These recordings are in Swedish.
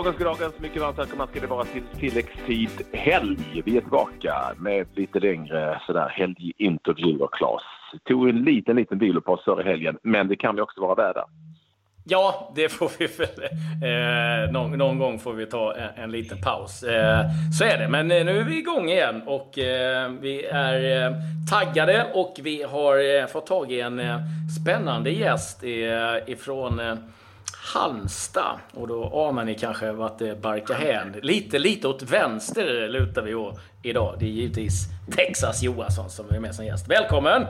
Goddagens, goddagens. Mycket varmt välkomna ska det vara till tilläggstid helg. Vi är tillbaka med lite längre sådär helgintervjuer, Claes. Tog en liten, liten vilopaus före helgen, men det kan vi också vara värda. Ja, det får vi väl. Eh, någon, någon, gång får vi ta en, en liten paus. Eh, så är det. Men eh, nu är vi igång igen och eh, vi är eh, taggade och vi har eh, fått tag i en eh, spännande gäst eh, ifrån Halmstad. Och då anar ni kanske vart det barkar hän. Lite, lite åt vänster lutar vi å idag. Det är givetvis Texas Johansson som är med som gäst. Välkommen!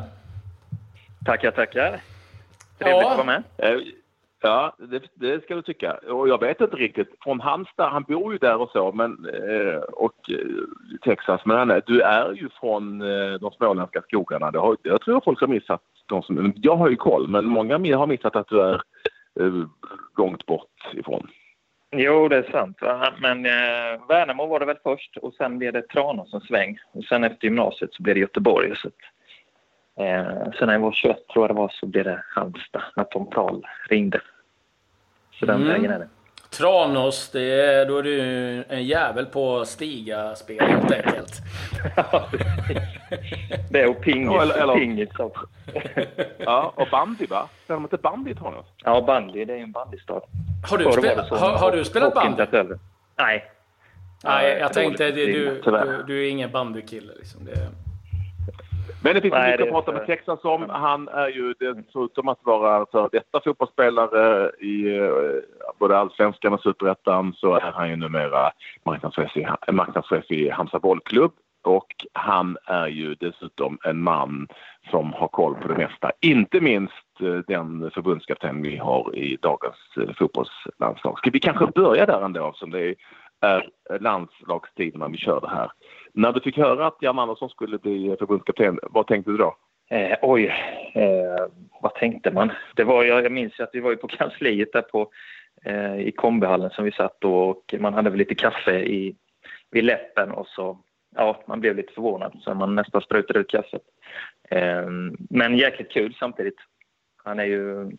Tackar, tackar. Trevligt ja. att vara med. Ja, det, det, ska du tycka. Och jag vet inte riktigt. Från Halmstad, han bor ju där och så, men, eh, och eh, Texas. Men han, du är ju från eh, de småländska skogarna. Det har, jag tror folk har missat. De som, jag har ju koll, men många har missat att du är långt bort ifrån. Jo, det är sant. Va? Men eh, Värnamo var det väl först och sen blev det Tranås en sväng. Och sen efter gymnasiet så blev det Göteborg. Så att, Eh, sen när jag var 21 tror jag det var så blev det Halmstad när Tom Prahl ringde. Så den mm. vägen är det. Tranås, det är, då är du en jävel på stiga-spel helt enkelt. det och pingis. Ja, eller, eller... pingis också. ja, och bandy va? Spelar de inte bandy i Tranås? Ja, bandy. Det är en bandystad. Har du, spel... har, har du spelat bandy? Nej. Nej, jag tänkte du, du, du, är ingen bandykille liksom. Det... Men det finns Nej, mycket att prata med Texas om. Han är ju dessutom att vara för detta fotbollsspelare i eh, både allsvenskan och superettan så är han ju numera marknadschef i, marknadschef i Halmstad bollklubb. Och han är ju dessutom en man som har koll på det mesta. Inte minst eh, den förbundskapten vi har i dagens eh, fotbollslandslag. Ska vi kanske börja där ändå som det är landslagstiden när vi kör det här. När du fick höra att Jan Andersson skulle bli förbundskapten, vad tänkte du då? Eh, oj, eh, vad tänkte man? Det var, jag, jag minns att vi var ju på kansliet där på, eh, i kombihallen som vi satt då och man hade väl lite kaffe i, vid läppen och så, ja, man blev lite förvånad så man nästan sprutade ut kaffet. Eh, men jäkligt kul samtidigt. Han är ju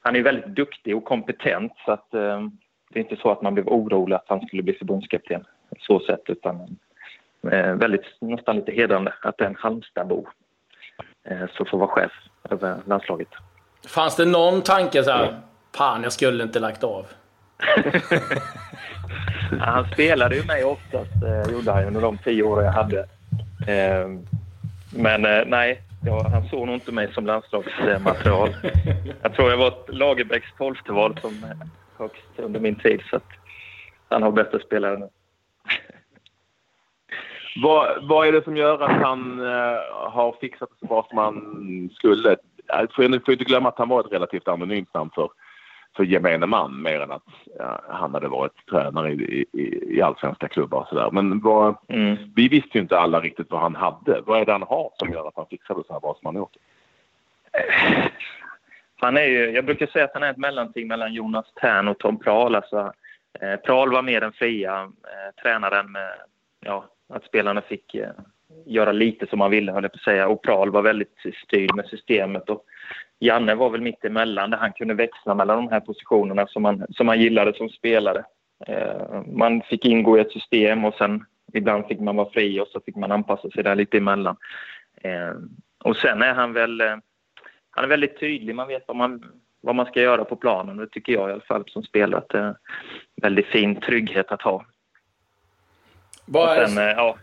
han är väldigt duktig och kompetent så att eh, det är inte så att man blev orolig att han skulle bli förbundskapten så sätt utan väldigt, nästan lite hedrande att en Halmstadbo eh, som får vara chef över landslaget. Fanns det någon tanke så här, fan jag skulle inte lagt av? han spelade ju mig oftast, eh, gjorde han under de tio år jag hade. Eh, men eh, nej, ja, han såg nog inte mig som landslagsmaterial. jag tror jag var Lagerbäcks tolfte val som högst under min tid, så han har bättre spelare nu. Vad, vad är det som gör att han uh, har fixat det så bra som han skulle? Jag får, får inte glömma att han var ett relativt anonymt namn för, för gemene man mer än att ja, han hade varit tränare i, i, i allsvenska klubbar och sådär. Men vad, mm. vi visste ju inte alla riktigt vad han hade. Vad är det han har som gör att han fixade det så här bra som han gjort? Han är ju, jag brukar säga att han är ett mellanting mellan Jonas Tern och Tom Prahl. Alltså, eh, Prahl var mer den fria eh, tränaren med ja, att spelarna fick eh, göra lite som man ville, höll jag på att säga. Och Pral var väldigt styrd med systemet. Och Janne var väl mitt emellan där han kunde växla mellan de här positionerna som han som han gillade som spelare. Eh, man fick ingå i ett system och sen ibland fick man vara fri och så fick man anpassa sig där lite emellan. Eh, och sen är han väl eh, han är väldigt tydlig. Man vet vad man, vad man ska göra på planen. Det tycker jag i alla fall som spelare att det är väldigt fin trygghet att ha. Vad, är, sen, ja.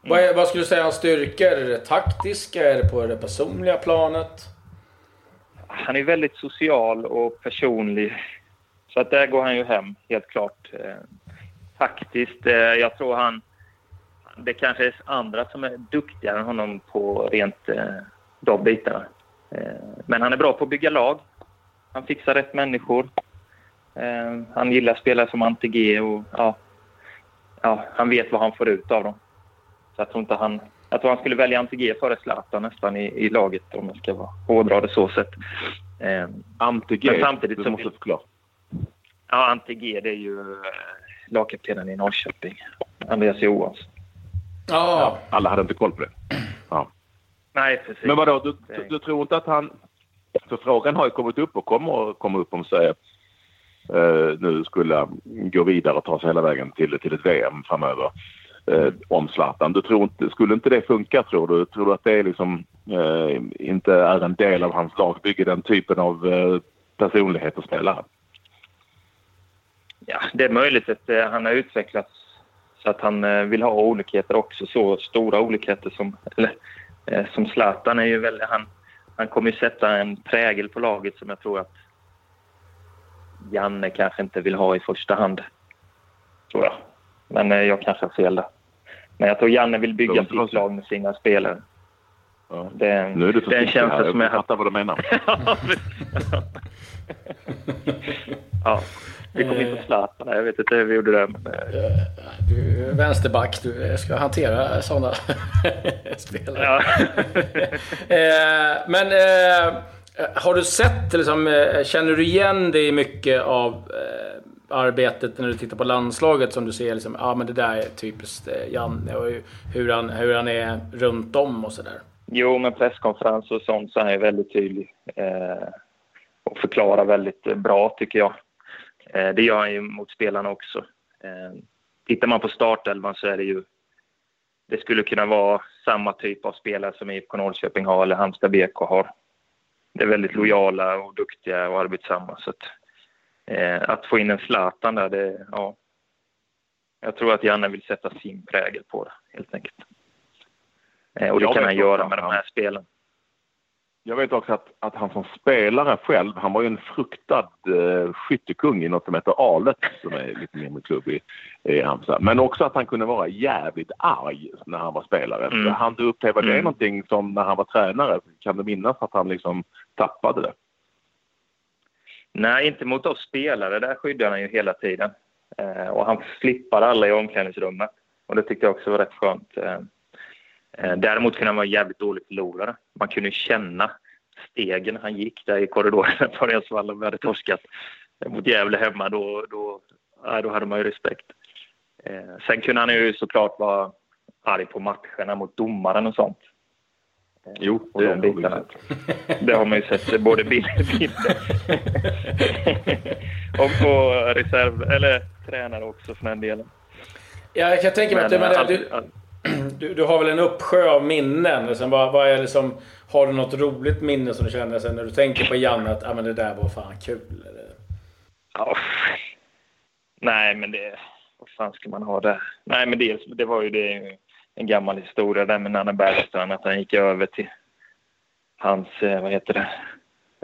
vad, är, vad skulle du säga hans styrkor? Är det taktiska? Är det på det personliga planet? Han är väldigt social och personlig. Så att där går han ju hem, helt klart. Eh, taktiskt, eh, jag tror han... Det kanske är andra som är duktigare än honom på rent eh, de bitarna. men han är bra på att bygga lag. Han fixar rätt människor. han gillar att spela som anti-G och ja, ja, han vet vad han får ut av dem. Så jag tror inte han... Jag tror han skulle välja Antigé före Zlatan nästan i, i laget om jag ska vara, hårdra det så sett. Eh, Antigé? Samtidigt du måste förklara. Ja, Antigé det är ju eh, lagkaptenen i Norrköping. Andreas Johansson. Ah. Ja, alla hade inte koll på det. Ja. Nej, precis. Men vadå, du, du, du tror inte att han... För frågan har ju kommit upp och kommer att komma upp om säger Eh, nu skulle gå vidare och ta sig hela vägen till, till ett VM framöver eh, om Zlatan. Du tror inte, skulle inte det funka tror du? Tror du att det är liksom, eh, inte är en del av hans lagbygge, den typen av eh, personlighet och spelare? Ja, det är möjligt att eh, han har utvecklats så att han eh, vill ha olikheter också. Så stora olikheter som, eller, eh, som Zlatan är ju väldigt... Han, han kommer ju sätta en prägel på laget som jag tror att Janne kanske inte vill ha i första hand. Tror jag. Men eh, jag kanske har fel där. Men jag tror Janne vill bygga sitt lag med sina spelare. Ja. Det, nu är du det är en känsla som jag... Jag fattar vad du menar. ja. Vi kom in på Zlatan. Jag vet inte hur vi gjorde det. Du är vänsterback. Du ska hantera sådana spelare. Eh, men eh, Eh, har du sett, liksom, eh, känner du igen dig mycket av eh, arbetet när du tittar på landslaget som du ser liksom, ja men det där är typiskt Janne och hur han, hur han är runt om och sådär? Jo, men presskonferens och sånt så är han väldigt tydlig eh, och förklarar väldigt bra tycker jag. Eh, det gör han ju mot spelarna också. Eh, tittar man på startelvan så är det ju... Det skulle kunna vara samma typ av spelare som IFK Norrköping har eller Halmstad BK har. Är väldigt lojala och duktiga och arbetsamma. Så att, eh, att få in en Zlatan där, det, ja. Jag tror att Janne vill sätta sin prägel på det, helt enkelt. Eh, och det kan han göra med de här spelen. Jag vet också att, att han som spelare själv, han var ju en fruktad eh, skyttekung i något som heter Alet som är lite mindre klubb i, i Halmstad. Men också att han kunde vara jävligt arg när han var spelare. Mm. Han du uppleva det mm. någonting som när han var tränare? Kan du minnas att han liksom tappade det? Nej, inte mot oss spelare. Där skyddade han ju hela tiden. Eh, och han flippade alla i omklädningsrummet. Och det tyckte jag också var rätt skönt. Eh, däremot kunde han vara jävligt dålig förlorare. Man kunde känna stegen han gick där i korridoren på Rensvall om vi hade torskat mot Gävle hemma. Då, då, då hade man ju respekt. Eh, sen kunde han ju såklart vara arg på matcherna mot domaren och sånt. Eh, jo, och det, de bitarna. det har man ju sett både bilder, och på reserv, eller tränare också för den delen. Ja, jag kan tänka mig att du, men, du, du, du, har väl en uppsjö av minnen. Liksom, vad, vad är liksom, har du något roligt minne som du känner sen när du tänker på Janne att ah, men det där var fan kul? Eller? Oh. Nej, men det... Vad fan ska man ha där? Nej, men dels, det var ju det, en gammal historia där med Nanne Bergstrand. Att han gick över till hans, eh, vad heter det,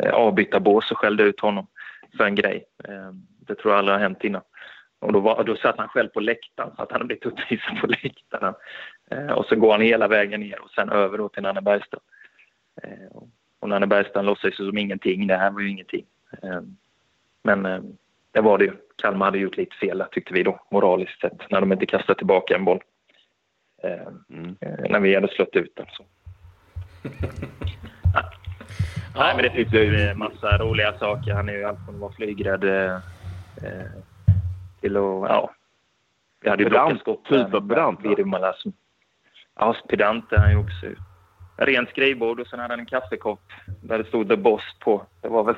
eh, avbytarbås och skällde ut honom för en grej. Eh, det tror jag aldrig har hänt innan. Och då, var, då satt han själv på läktaren, så att han hade blivit uppvisad på läktaren. Eh, och så går han hela vägen ner och sen över då till Nanne Bergstrand. Eh, och Nanne Bergstrand låtsades som ingenting. Det här var ju ingenting. Eh, men eh, det var det ju. Kalmar hade gjort lite fel tyckte vi då, moraliskt sett, när de inte kastade tillbaka en boll. Eh, mm. Eh, när vi hade slått ut den. Så. ja. Nej, men det finns ju massa roliga saker. Han är ju allt från att vara flygrädd till att, ja. Vi hade ju pedant, skott superpedant. Ja, pedant är han ju också. Rent skrivbord och sen hade han en kaffekopp där det stod The Boss på. Det var väl,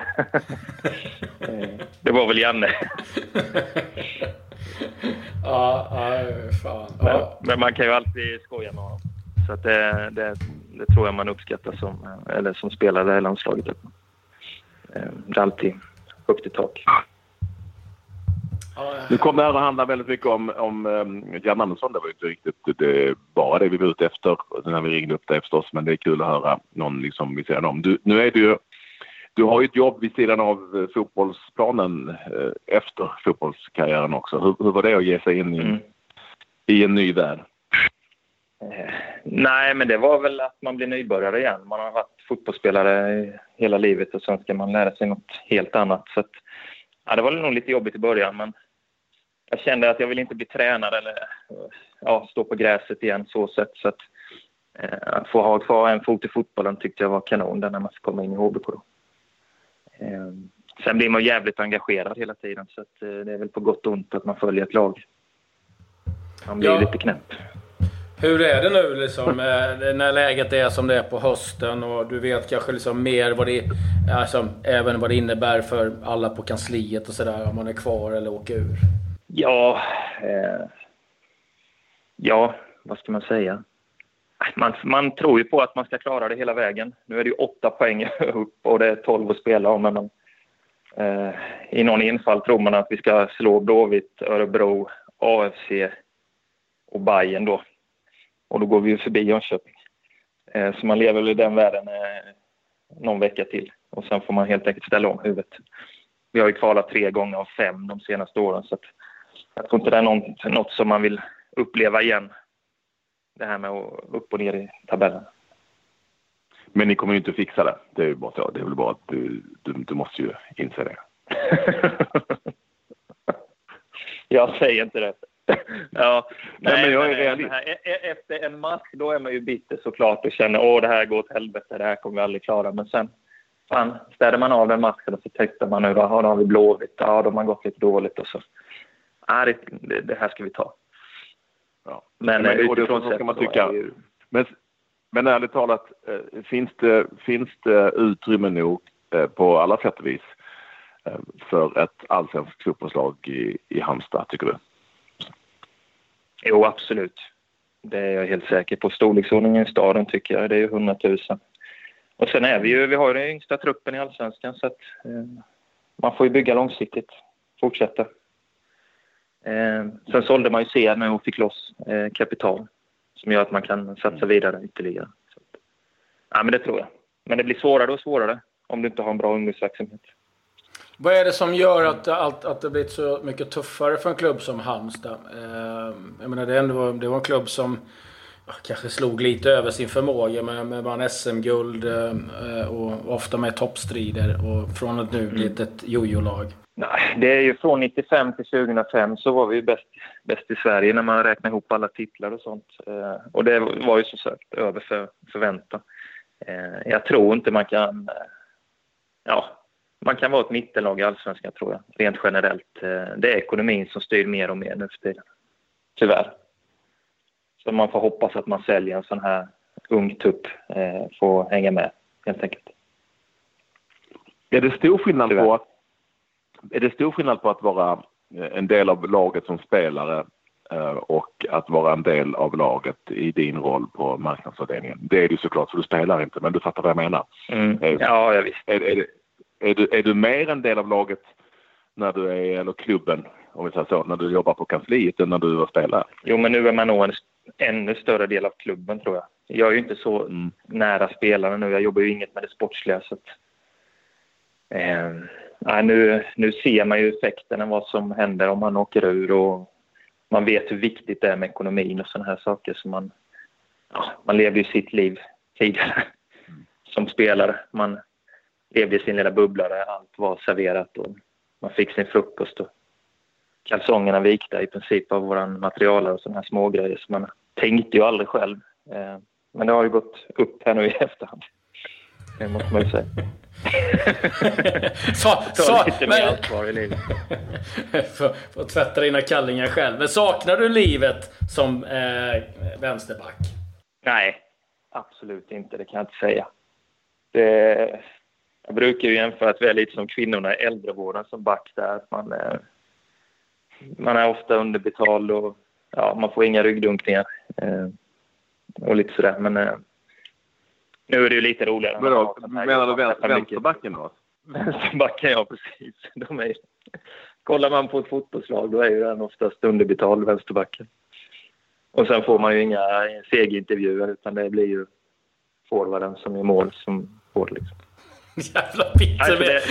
det var väl Janne. ja, ja, fan. Men, men, man kan ju alltid skoja med honom. Så att det, det, det, tror jag man uppskattar som, eller som spelare i landslaget. Det är alltid högt i tak. Nu kommer det här att handla väldigt mycket om, om um, Jan Andersson. Det var ju inte riktigt det, bara det vi var ute efter när vi ringde upp dig förstås. Men det är kul att höra någon liksom vid sidan om. Du, nu är du du har ju ett jobb vid sidan av eh, fotbollsplanen eh, efter fotbollskarriären också. Hur, hur, var det att ge sig in i, mm. i en ny värld? Eh, nej, men det var väl att man blir nybörjare igen. Man har varit fotbollsspelare hela livet och sen ska man lära sig något helt annat. Så att, ja, det var nog lite jobbigt i början, men jag kände att jag ville inte bli tränare eller ja, stå på gräset igen så sätt. Så att, eh, få ha kvar en fot i fotbollen tyckte jag var kanon där när man ska komma in i HBK. Då. Eh, sen blir man jävligt engagerad hela tiden så att, eh, det är väl på gott och ont att man följer ett lag. Man blir ja. lite knäpp. Hur är det nu liksom, eh, när läget är som det är på hösten och du vet kanske liksom mer vad det, alltså, även vad det innebär för alla på kansliet och sådär, om man är kvar eller åker ur? Ja, eh, ja, vad ska man säga? Man, man tror ju på att man ska klara det hela vägen. Nu är det ju åtta poäng upp och det är tolv att spela om. Men man, eh, I någon infall tror man att vi ska slå Blåvitt, Örebro, AFC och Bayern då. Och då går vi ju förbi Jönköping. Eh, så man lever väl i den världen eh, någon vecka till. Och sen får man helt enkelt ställa om huvudet. Vi har ju kvalat tre gånger av fem de senaste åren. Så att jag tror inte det är något, något som man vill uppleva igen. Det här med att upp och ner i tabellen. Men ni kommer ju inte att fixa det. Det är ju bara. Det är väl bara att du, du, du måste ju inse det. jag säger inte det. ja, nej, men jag är realist. E- e- efter en match då är man ju bitter såklart och känner åh det här går åt helvete, det här kommer vi aldrig klara. Men sen fan, städar man av den matchen och så tänkte man nu då, ja, då har vi Blåvitt, ja de har gått lite dåligt och så. Ja, det, det här ska vi ta. Ja. Men, men utifrån så ska man tycka. Ju... Men, men ärligt talat, eh, finns det, finns det utrymme nog eh, på alla sätt och vis eh, för ett allsvenskt fotbollslag i, i Halmstad, tycker du? Jo, absolut. Det är jag helt säker på. Storleksordningen i staden tycker jag, det är ju 100 000. Och sen är vi ju, vi har ju den yngsta truppen i Allsvenskan så att eh, man får ju bygga långsiktigt, fortsätta. Eh, sen sålde man ju CR nu och fick loss eh, kapital som gör att man kan satsa vidare ytterligare. Så, ja, men det tror jag. Men det blir svårare och svårare om du inte har en bra ungdomsverksamhet. Vad är det som gör att, att, att det blivit så mycket tuffare för en klubb som Halmstad? Eh, jag menar, det, ändå, det var en klubb som kanske slog lite över sin förmåga med, med vann SM-guld eh, och ofta med toppstrider och från att nu mm. ett jojo-lag. Nej, det är ju från 95 till 2005 så var vi bäst, bäst i Sverige när man räknar ihop alla titlar och sånt. Eh, och det var ju så sagt över för förväntan. Eh, jag tror inte man kan... Ja, man kan vara ett mittenlag i Allsvenskan tror jag, rent generellt. Det är ekonomin som styr mer och mer nu för tiden. Tyvärr. Så man får hoppas att man säljer en sån här ung tupp, eh, får hänga med helt enkelt. Är det stor skillnad Tyvärr. på att är det stor skillnad på att vara en del av laget som spelare eh, och att vara en del av laget i din roll på marknadsavdelningen? Det är ju såklart, för du spelar inte, men du fattar vad jag menar. Mm. Ja, jag visst. Är, är, är, du, är du mer en del av laget när du är, eller klubben, om vi säger så, när du jobbar på kansliet än när du var spelare? Jo, men nu är man nog en ännu större del av klubben tror jag. Jag är ju inte så mm. nära spelarna nu. Jag jobbar ju inget med det sportsliga. Så att, eh, nej, nu, nu ser man ju effekterna, vad som händer om man åker ur och man vet hur viktigt det är med ekonomin och sådana här saker. Så man, ja, man levde ju sitt liv tidigare mm. som spelare. Man levde i sin lilla bubbla där allt var serverat och man fick sin frukost och kalsongerna vikta i princip av våra materialare och sådana här smågrejer. Så man tänkte ju aldrig själv. Eh, men det har ju gått upp här nu i efterhand. Det måste man ju säga. så, så, lite mer ansvar i livet. för, för att tvätta dina kallingar själv. Men saknar du livet som eh, vänsterback? Nej, absolut inte. Det kan jag inte säga. Det, jag brukar ju jämföra att vi är lite som kvinnorna i äldrevården som back där. Man, eh, man är ofta underbetald och ja, man får inga ryggdunkningar. Eh, och lite sådär. Men eh, nu är det ju lite roligare. Men då, menar du vänster, vänsterbacken då? Vänsterbacken, ja precis. De är, kollar man på ett fotbollslag då är ju den oftast underbetald, vänsterbacken. Och sen får man ju inga segerintervjuer utan det blir ju forwarden som är mål som får liksom. Jävla bitter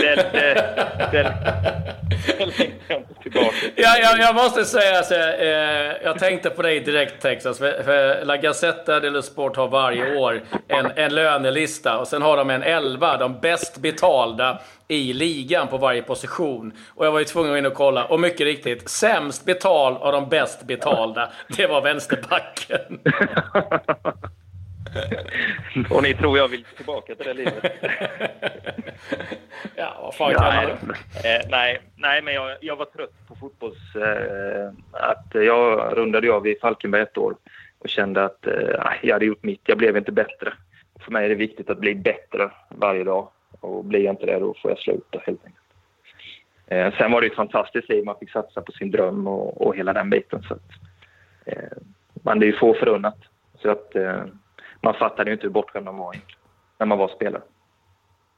ja, jag, jag måste säga så eh, Jag tänkte på dig direkt Texas. För, för La Gazzetta dello Sport har varje år en, en lönelista. Och sen har de en elva, de bäst betalda i ligan på varje position. Och jag var ju tvungen att gå in och kolla. Och mycket riktigt, sämst betald av de bäst betalda, det var vänsterbacken. Och ni tror jag vill tillbaka till det livet? ja, vad fan kan nej, eh, nej, nej, men jag, jag var trött på fotbolls... Eh, att jag rundade av i Falkenberg ett år och kände att eh, jag hade gjort mitt. Jag blev inte bättre. För mig är det viktigt att bli bättre varje dag. Och blir jag inte det, då får jag sluta helt enkelt. Eh, sen var det ett fantastiskt liv. Man fick satsa på sin dröm och, och hela den biten. Så att, eh, det är ju få förunnat. Så att eh, man fattade ju inte hur bortskämd man var när man var spelare.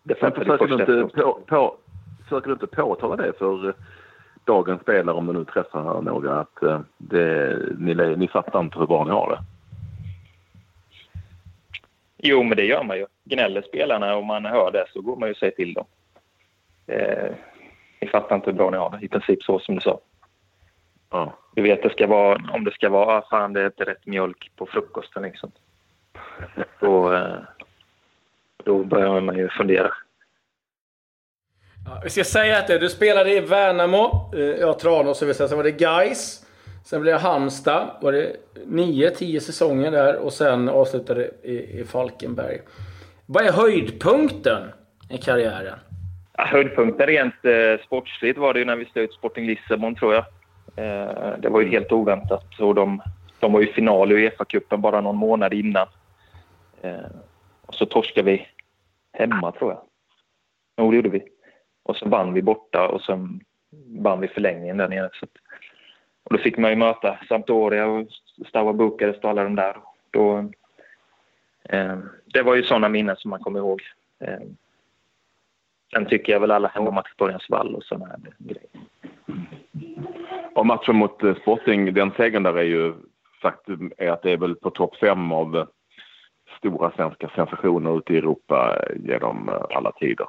Det men försöker, du inte på, på, försöker du inte påtala det för dagens spelare, om du nu träffar några, att eh, det, ni, ni fattar inte hur bra ni har det? Jo, men det gör man ju. Gnäller spelarna och man hör det så går man ju och säger till dem. Eh, ni fattar inte hur bra ni har det. I princip så som du sa. Ja. Du vet, det ska vara, om det ska vara, fan det är inte rätt mjölk på frukosten liksom. Då, eh, då börjar man ju fundera. Ja, vi ska säga att du spelade i Värnamo, eh, ja Tranås så vill säga. Sen var det Gais. Sen blev det Halmstad. Var det 9-10 säsonger där och sen avslutade i, i Falkenberg. Vad är höjdpunkten i karriären? Ja, höjdpunkten rent eh, sportsligt var det ju när vi slog ut Sporting Lissabon tror jag. Eh, det var ju helt oväntat. Och de, de var ju final i Uefa-cupen bara någon månad innan. Eh, och så torskade vi hemma tror jag. Jo, det gjorde vi. Och så vann vi borta och sen vann vi förlängningen där nere. Så och då fick man ju möta Sampdoria och Staua Bukarest och alla de där. Då, eh, det var ju sådana minnen som man kommer ihåg. Eh, sen tycker jag väl alla hemmamatcher på Örjans vall och sådana här grejer. Och matchen mot eh, Sporting, den segern där är ju faktum är att det är väl på topp fem av eh, stora svenska sensationer ute i Europa genom eh, alla tider.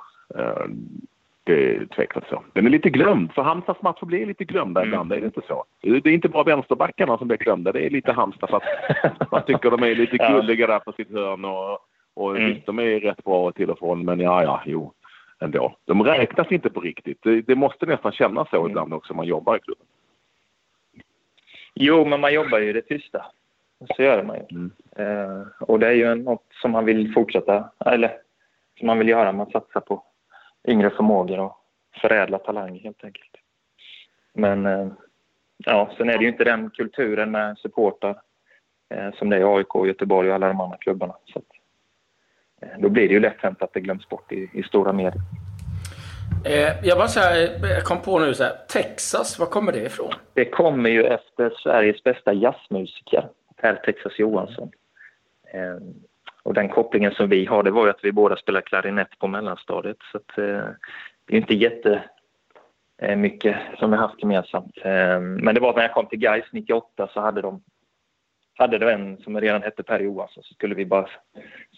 Det är tveklöst så. Den är lite glömd, för Halmstads matcher blir lite glömda mm. ibland, är det inte så? Det är inte bara vänsterbackarna som blir glömda, det är lite Halmstad för att man tycker de är lite gulliga där på sitt hörn och, och mm. de är rätt bra till och från, men ja, ja, jo, ändå. De räknas inte på riktigt. Det, det måste nästan kännas så mm. ibland också man jobbar i klubben. Jo, men man jobbar ju i det tysta. Så gör man ju. Mm. Eh, och det är ju något som man vill fortsätta, eller som man vill göra. Man satsar på yngre förmågor och förädla talang helt enkelt. Men eh, ja, sen är det ju inte den kulturen med supportar eh, som det är i AIK, Göteborg och alla de andra klubbarna. Så att, eh, då blir det ju lätt hänt att det glöms bort i, i stora medier. Eh, jag bara så här, jag kom på nu så här, Texas, var kommer det ifrån? Det kommer ju efter Sveriges bästa jazzmusiker, Per Texas Johansson. Eh, och den kopplingen som vi har, det var ju att vi båda spelar klarinett på mellanstadiet. Så att, eh, det är inte jätte eh, mycket som vi haft gemensamt. Eh, men det var när jag kom till Gais 98 så hade de hade det en som redan hette Per Johansson så skulle vi bara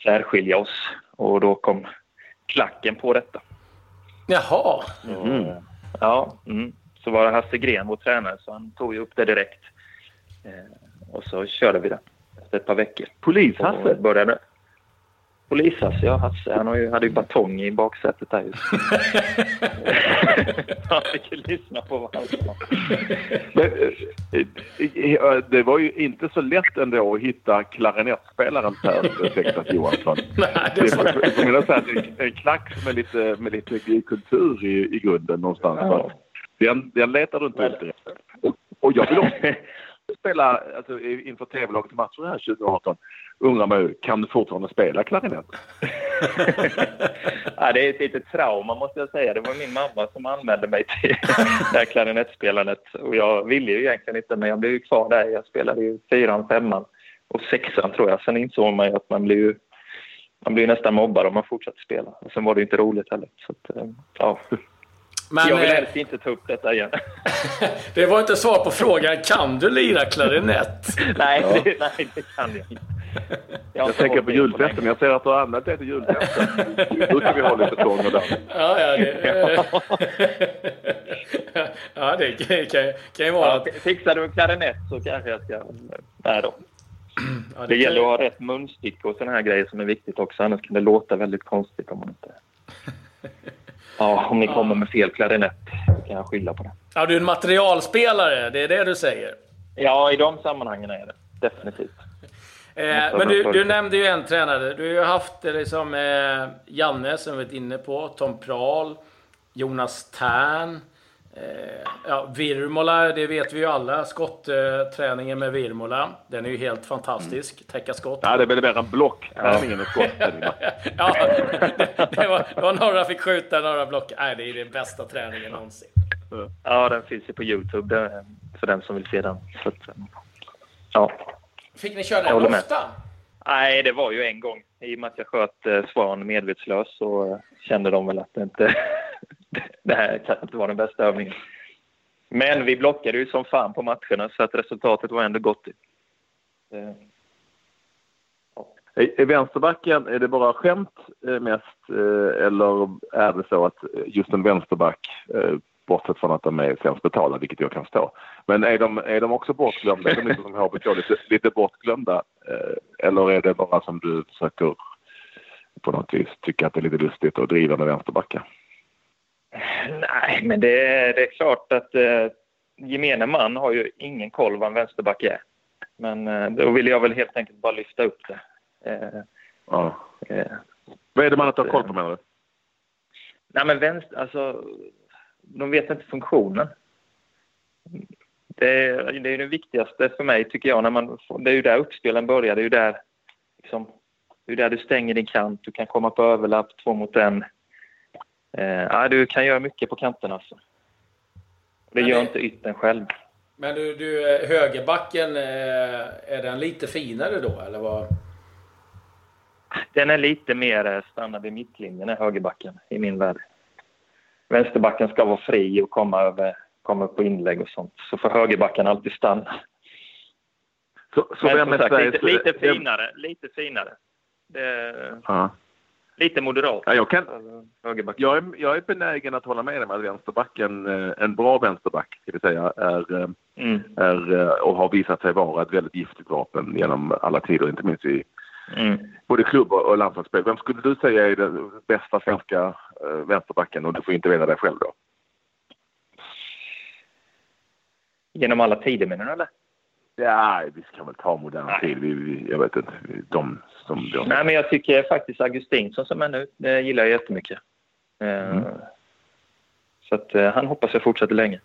särskilja oss och då kom klacken på detta. Jaha. Mm. Ja, mm. så var det Hasse Gren, vår tränare, så han tog ju upp det direkt. Eh, och så körde vi det efter ett par veckor. Polis-Hasse? Började... Polis-Hasse, ja. Hasse. Han hade ju batong i baksätet där just. Han fick ju lyssna på vad han sa. Men, eh, eh, det var ju inte så lätt ändå att hitta klarinettspelaren Per Texas Johansson. Nej, det var... Jag får säga att en klack med lite, med lite kultur i, i grunden någonstans. Ja. Den, den letar du inte efter. Och, och jag vill också spela alltså, inför TV-lagets matcher här 2018 undrar man ju, kan du fortfarande spela klarinett? ja, det är ett litet trauma måste jag säga. Det var min mamma som anmälde mig till det här klarinettspelandet. Och jag ville ju egentligen inte, men jag blev ju kvar där. Jag spelade ju fyran, femman och sexan tror jag. Sen insåg man ju att man blir ju man blir nästan mobbad om man fortsätter spela. Och sen var det inte roligt heller. Så att, eh, ja. Men, jag vill eh, helst inte ta upp detta igen. det var inte svar på frågan. Kan du lira klarinett? nej, ja. det, nej, det kan jag inte. Jag, jag tänker på julfesten. Jag ser att du har anmält dig till julfesten. Då ska vi ha lite sång och dans. Ja, ja, det, ja, det kan, kan, kan ju vara... Ja, fixar du en klarinett så kanske jag ska... Nej då. Ja, det, det gäller att ha rätt munstycke och sådana här grejer som är viktigt också. Annars kan det låta väldigt konstigt om man inte... Ja, om ni kommer med fel klarinett kan jag skylla på det. Ja, du är en materialspelare, det är det du säger? Ja, i de sammanhangen är det. Definitivt. Eh, men du, du, nämnde ju en tränare. Du har ju haft liksom, eh, Janne, som vi varit inne på, Tom Prahl, Jonas Tern. Eh, ja, Virmola, det vet vi ju alla. Skottträningen med Virmola. Den är ju helt fantastisk. Mm. Täcka skott. Ja, det blir mer en blockträning än skott. ja, det, det, var, det var några fick skjuta, några block. Nej, det är den bästa träningen någonsin. Ja, den finns ju på Youtube för den som vill se den. Så att, ja. Fick ni köra den ofta? Nej, det var ju en gång. I och med att jag sköt eh, Svan medvetslös så kände de väl att det inte det här kan inte vara den bästa övningen. Men vi blockade ju som fan på matcherna så att resultatet var ändå gott. Eh, I vänsterbacken, är det bara skämt eh, mest eh, eller är det så att just en vänsterback, eh, bortsett från att de är sämst betalda, vilket jag kan stå, men är de, är de också bortglömda? Är de inte som HBK lite, lite bortglömda? Eh, eller är det bara som du försöker på något vis tycka att det är lite lustigt att driva med vänsterbackar? Nej, men det, det är klart att eh, gemene man har ju ingen koll vad en vänsterback är. Men eh, då vill jag väl helt enkelt bara lyfta upp det. Eh, ja. Eh, vad är det man inte har koll på menar du? Nej, men vänster, alltså, de vet inte funktionen. Det är, det är det viktigaste för mig, tycker jag. När man, det är ju där uppspelen börjar. Det är ju där, liksom, det är där du stänger din kant. Du kan komma på överlapp, två mot en. Eh, ja, du kan göra mycket på kanterna. Alltså. Det gör inte yttern själv. Men du, du eh, högerbacken, eh, är den lite finare då eller vad? Den är lite mer eh, standard i mittlinjen, högerbacken, i min värld. Vänsterbacken ska vara fri och komma, över, komma upp på inlägg och sånt. Så får högerbacken alltid stanna. Så, så Men som sagt, lite, lite finare. Lite finare. Det, ja. Lite moderat. Ja, jag, kan, jag, är, jag är benägen att hålla med dig med att vänsterbacken, eh, en bra vänsterback, ska vi säga, är, eh, mm. är eh, och har visat sig vara ett väldigt giftigt vapen genom alla tider, inte minst i mm. både klubb och landslagsspel. Vem skulle du säga är den bästa svenska vänsterbacken och du får inte veta det själv då? Genom alla tider menar du eller? Ja, vi ska väl ta modern tid. Vi, vi, jag vet inte. De som... De... Nej, men jag tycker faktiskt Augustinsson som är nu, det gillar jag jättemycket. Eh, mm. Så att eh, han hoppas jag fortsätter länge.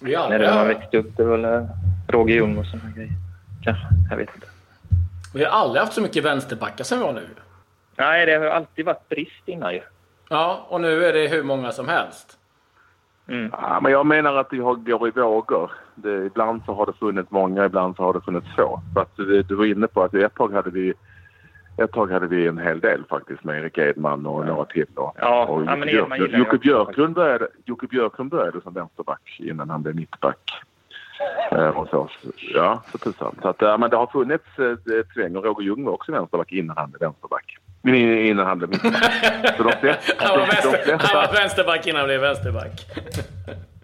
Ja, När ja. han växte upp, det var väl eh, Roger Ljung och sådana grejer. Kanske, jag vet inte. Vi har aldrig haft så mycket vänsterbackar som vi har nu. Nej, det har alltid varit brist innan ju. Ja, och nu är det hur många som helst. Mm. Ja, men jag menar att det går i vågor. Det, ibland så har det funnits många, ibland så har det funnits få. För att du, du var inne på att ett tag hade vi ett tag hade vi en hel del faktiskt med Erik Edman och ja. några till. Och, ja, och Jocke, ja, Björklund, Jocke, Björklund började, Jocke Björklund började som vänsterback innan han blev mittback. Eh, och så. Ja, tusan. Så att, men det har funnits eh, ett sväng och Roger Ljung var också vänsterback innan han blev vänsterback. Innan han blev mittback. Så de flesta, han, var vänster, de flesta... han var vänsterback innan han blev vänsterback.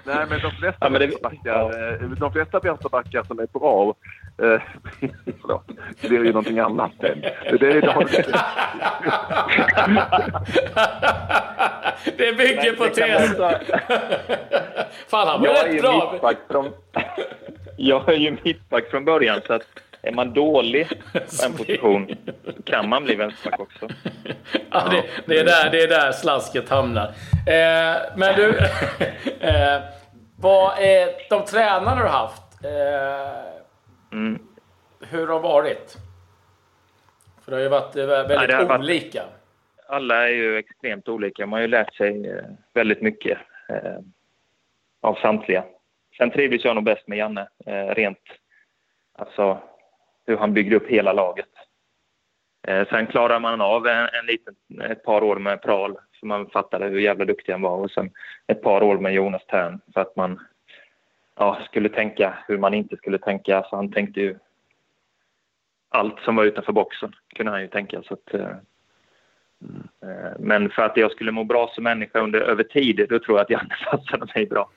Nej, men de flesta, ja, men det... vänsterbackar, ja. de flesta vänsterbackar som är bra eh, förlåt, det är ju någonting annat. Det, det, det, har... det bygger på tes. Fan, han var rätt bra. Från... Jag är ju mittback från början, så att är man dålig på en position kan man bli vänsterback också. Ja, det, det, är där, det är där slasket hamnar. Eh, men du, eh, vad är de tränare du har haft? Eh, mm. Hur har de varit? För det har ju varit eh, väldigt Nej, varit, olika. alla är ju extremt olika. Man har ju lärt sig eh, väldigt mycket eh, av samtliga. Sen trivdes jag nog bäst med Janne, rent alltså hur han byggde upp hela laget. Eh, sen klarade man av en, en liten, ett par år med Pral för man fattade hur jävla duktig han var och sen ett par år med Jonas Tern för att man ja, skulle tänka hur man inte skulle tänka. Så han tänkte ju allt som var utanför boxen kunde han ju tänka. Så att, eh, eh men för att jag skulle må bra som människa under, över tid, då tror jag att Janne passade mig bra.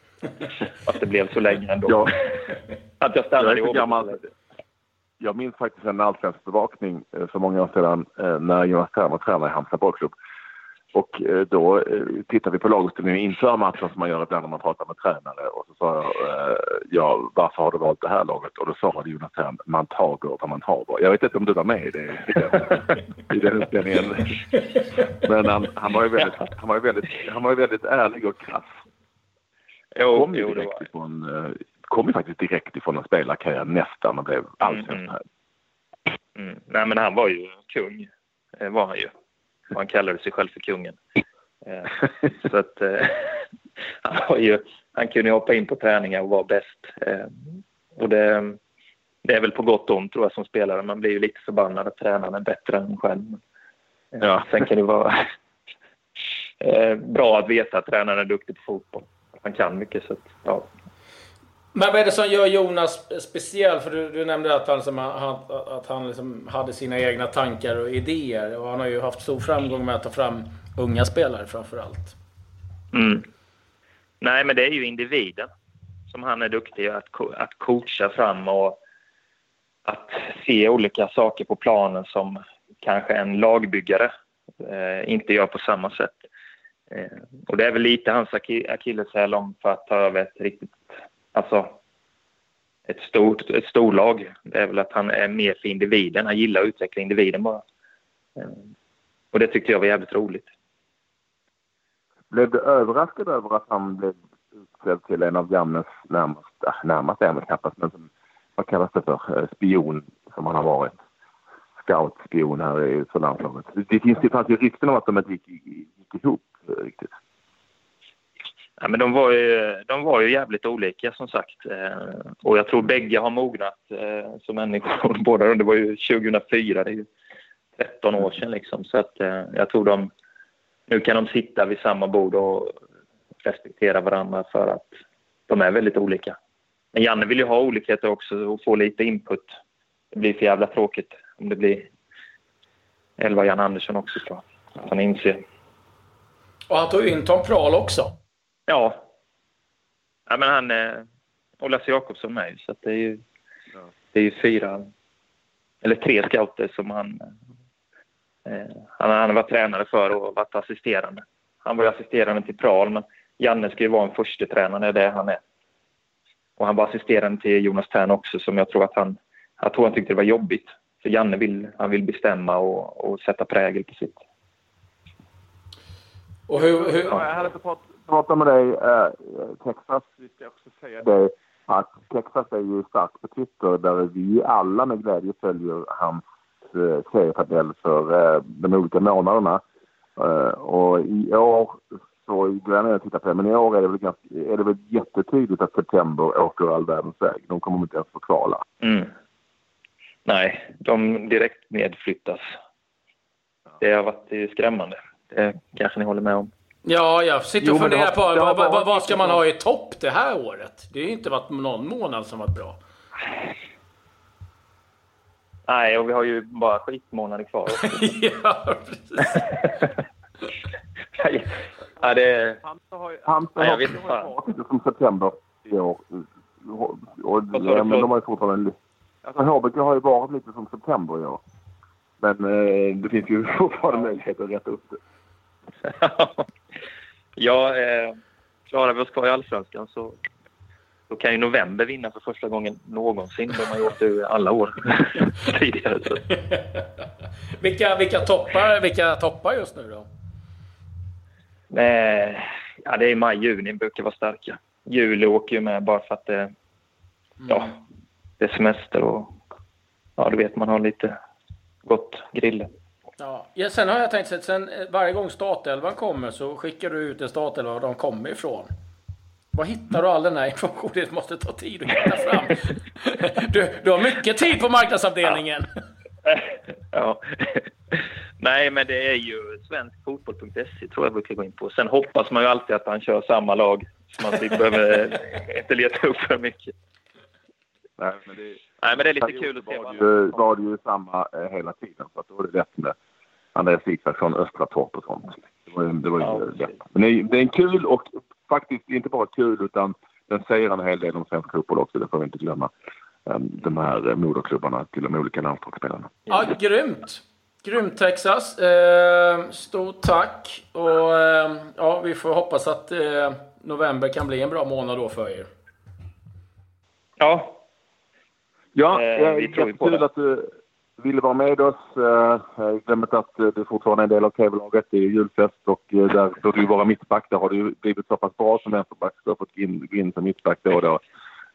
Att det blev så länge ändå. Ja. att jag stannade jag är i jag minns faktiskt en allsvensk bevakning eh, för många år sedan eh, när Jonas Thern var tränare i Halmstad bollklubb. Och eh, då tittade vi på laguppställningen inför matchen som man gör ibland när man pratar med tränare. Och så sa jag, ja, varför har du valt det här laget? Och då svarade Jonas Thern, man tager vad man har. Jag vet inte om du var med i, det, i den, i den inspelningen. Men han, han, var ju väldigt, han, var ju väldigt, han var ju väldigt ärlig och krass. Jo, kom, ju direkt ifrån, kom ju faktiskt direkt ifrån en spelarkarriär nästan och blev allsvensk mm, mm. mm. Nej, men han var ju kung, eh, var han ju. Han kallade sig själv för kungen. Eh, så att han, var ju, han kunde hoppa in på träningar och vara bäst. Och det, det är väl på gott och ont tror jag som spelare. Man blir ju lite förbannad att tränaren är bättre än själv. Ja. Sen kan det vara bra att veta att tränaren är duktig på fotboll han kan mycket. Så att, ja. Men vad är det som gör Jonas speciell? För du, du nämnde att han, liksom, att han liksom hade sina egna tankar och idéer. Och han har ju haft stor framgång med att ta fram unga spelare framför allt. Mm. Nej, men det är ju individen som han är duktig att, att coacha fram och att se olika saker på planen som kanske en lagbyggare eh, inte gör på samma sätt. Eh, och det är väl lite hans akilleshäl om för att ta över ett riktigt, alltså ett stort ett storlag. Det är väl att han är mer för individen. Han gillar att utveckla individen bara. Ehm, och det tyckte jag var jävligt roligt. Blev du överraskad över att han blev utsedd till en av Jannes närmaste... Äh, närmast är han knappast, men som, vad kallas det för, eh, spion som han har varit? Scoutspion här i för landslaget. Det, finns, det fanns ju rykten om att de inte gick, gick ihop eh, riktigt. Ja, men de, var ju, de var ju jävligt olika som sagt. Eh, och jag tror bägge har mognat eh, som människor. Båda, det var ju 2004, det är ju 13 år sedan liksom. Så att eh, jag tror de... Nu kan de sitta vid samma bord och respektera varandra för att de är väldigt olika. Men Janne vill ju ha olikheter också och få lite input. Det blir för jävla tråkigt om det blir elva Jan Andersson också tror jag. Att han inser och han tog ju in Tom Prahl också. Ja. Ja, men han... Eh, och Lasse Jakobsson med så det är ju... Ja. Det är ju fyra... Eller tre scouter som han... Eh, han, han har varit tränare för och varit assisterande. Han var ju assisterande till Prahl, men Janne ska ju vara en första tränare, det är han är. Och han var assisterande till Jonas Tern också, som jag tror att han... Jag tror han tyckte det var jobbigt. För Janne vill, han vill bestämma och, och sätta prägel på sitt. Och hur, hur... Ja, jag hade inte pratat med dig, eh, Texas, vi ska också säga det, att Texas är ju starkt på Twitter där vi alla med glädje följer hans eh, serietabell för eh, de olika månaderna. Eh, och i år så går jag ner och tittar på det, men i år är det väl, ganska, är det väl jättetydligt att september åker all världens väg. De kommer inte ens få kvala. Mm. Nej, de direkt nedflyttas. Det har varit skrämmande. Det kanske ni håller med om? Ja, jag sitter och funderar på vad, vad, vad ska man ha i topp det här året? Det har ju inte varit någon månad som varit bra. Nej, och vi har ju bara skitmånader kvar ja, precis. ja, det... Halmstad har ju ja, jag som september i år. Och, men de har ju fortfarande... Alltså HBK har ju varit lite som september i år. Men eh, det finns ju fortfarande möjlighet att rätta upp det. ja, eh, klarar vi oss kvar i Allsvenskan så då kan ju november vinna för första gången någonsin. De har gjort det alla år tidigare. Så. vilka, vilka, toppar, vilka toppar just nu då? Eh, ja, det är maj, juni brukar vara starka. Juli åker ju med bara för att det, mm. ja, det är semester och ja, du vet man har lite gott grille. Ja. sen har jag tänkt att sen eh, varje gång startelvan kommer så skickar du ut en startelva var de kommer ifrån. Var hittar du all den här informationen? Det måste ta tid att hitta fram. Du, du har mycket tid på marknadsavdelningen. Ja. ja. Nej, men det är ju svenskfotboll.se tror jag brukar gå in på. Sen hoppas man ju alltid att han kör samma lag så man behöver inte leta upp för mycket. Nej, men det, Nej, men det är lite kul att se. Var det, ju, var det ju samma eh, hela tiden. Så att då är det lätt med Andreas från Östra Torp och sånt. Det var, det var ja, ju lätt. Men det är, det är en kul och faktiskt inte bara kul utan den säger en hel del om svensk fotboll också. Det får vi inte glömma. Um, de här uh, moderklubbarna till de olika landslagsspelarna. Ja, grymt! Grymt Texas! Eh, stort tack! Och eh, ja, vi får hoppas att eh, november kan bli en bra månad då för er. Ja, Ja, eh, vi tror på det. Att du, ville vara med oss. Glöm inte att du fortfarande är en del av TV-laget. Det är julfest och där får du vara mittback. Där har du blivit så pass bra som vänsterback så du har fått gå in som mittback då och då.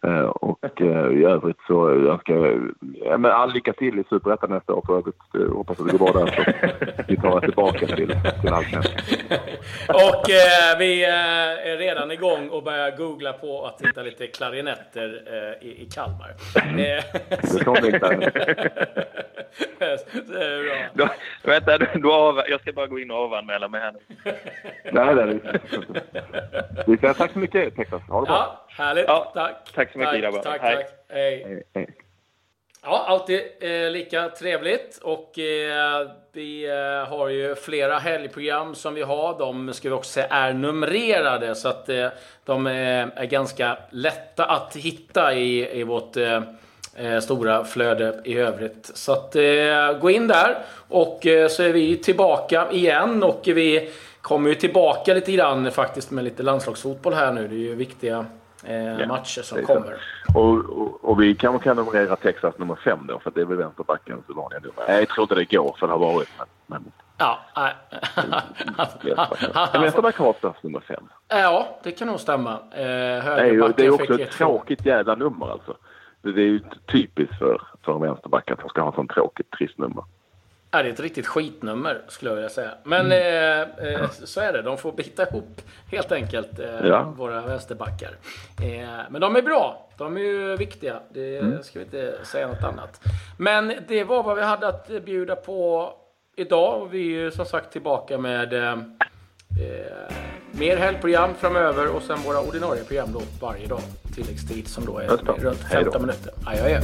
Eh, och eh, i övrigt så önskar jag men all lycka till i Superettan nästa år för övrigt. Jag hoppas att det går bra där så vi tar oss tillbaka till, till Allsvenskan. och eh, vi är redan igång och börjar googla på att hitta lite klarinetter eh, i, i Kalmar. det kommer inte. då, vänta, då av, jag ska bara gå in och avanmäla mig här nu. nej, nej. Vi säger tack så mycket Texas. Ha det bra. Ja, härligt. Ja, tack. Tack så mycket tack, grabbar. Tack, Hej. tack. Hej. Hej. Ja, alltid eh, lika trevligt och eh, vi eh, har ju flera helgprogram som vi har. De ska vi också säga är numrerade så att eh, de är ganska lätta att hitta i, i vårt eh, eh, stora flöde i övrigt. Så att gå in där och så är vi tillbaka igen och vi kommer ju tillbaka lite grann faktiskt med lite landslagsfotboll här nu. Det är ju viktiga eh, matcher som kommer. Och, och, och, vi kanske kan numrera Texas nummer fem då, för det är väl vänsterbackens vanliga nummer. Nej, jag tror inte det går, för det har varit. Men, men... Ja, nej. En vänsterback har oftast nummer fem. Ja, det kan nog stämma. Eh, det, är ju, det är också ett tråkigt jävla nummer alltså. Det är ju typiskt för, för en vänsterback att han ska ha ett sånt tråkigt, trist nummer. Ja, det är ett riktigt skitnummer skulle jag vilja säga. Men mm. eh, eh, så är det. De får bita ihop helt enkelt, eh, ja. våra vänsterbackar. Eh, men de är bra. De är ju viktiga. Det mm. ska vi inte säga något annat. Men det var vad vi hade att bjuda på idag. Och vi är ju som sagt tillbaka med eh, eh, mer helgprogram framöver och sen våra ordinarie program då varje dag. Tilläggstid som då är runt 15 minuter. Adjö.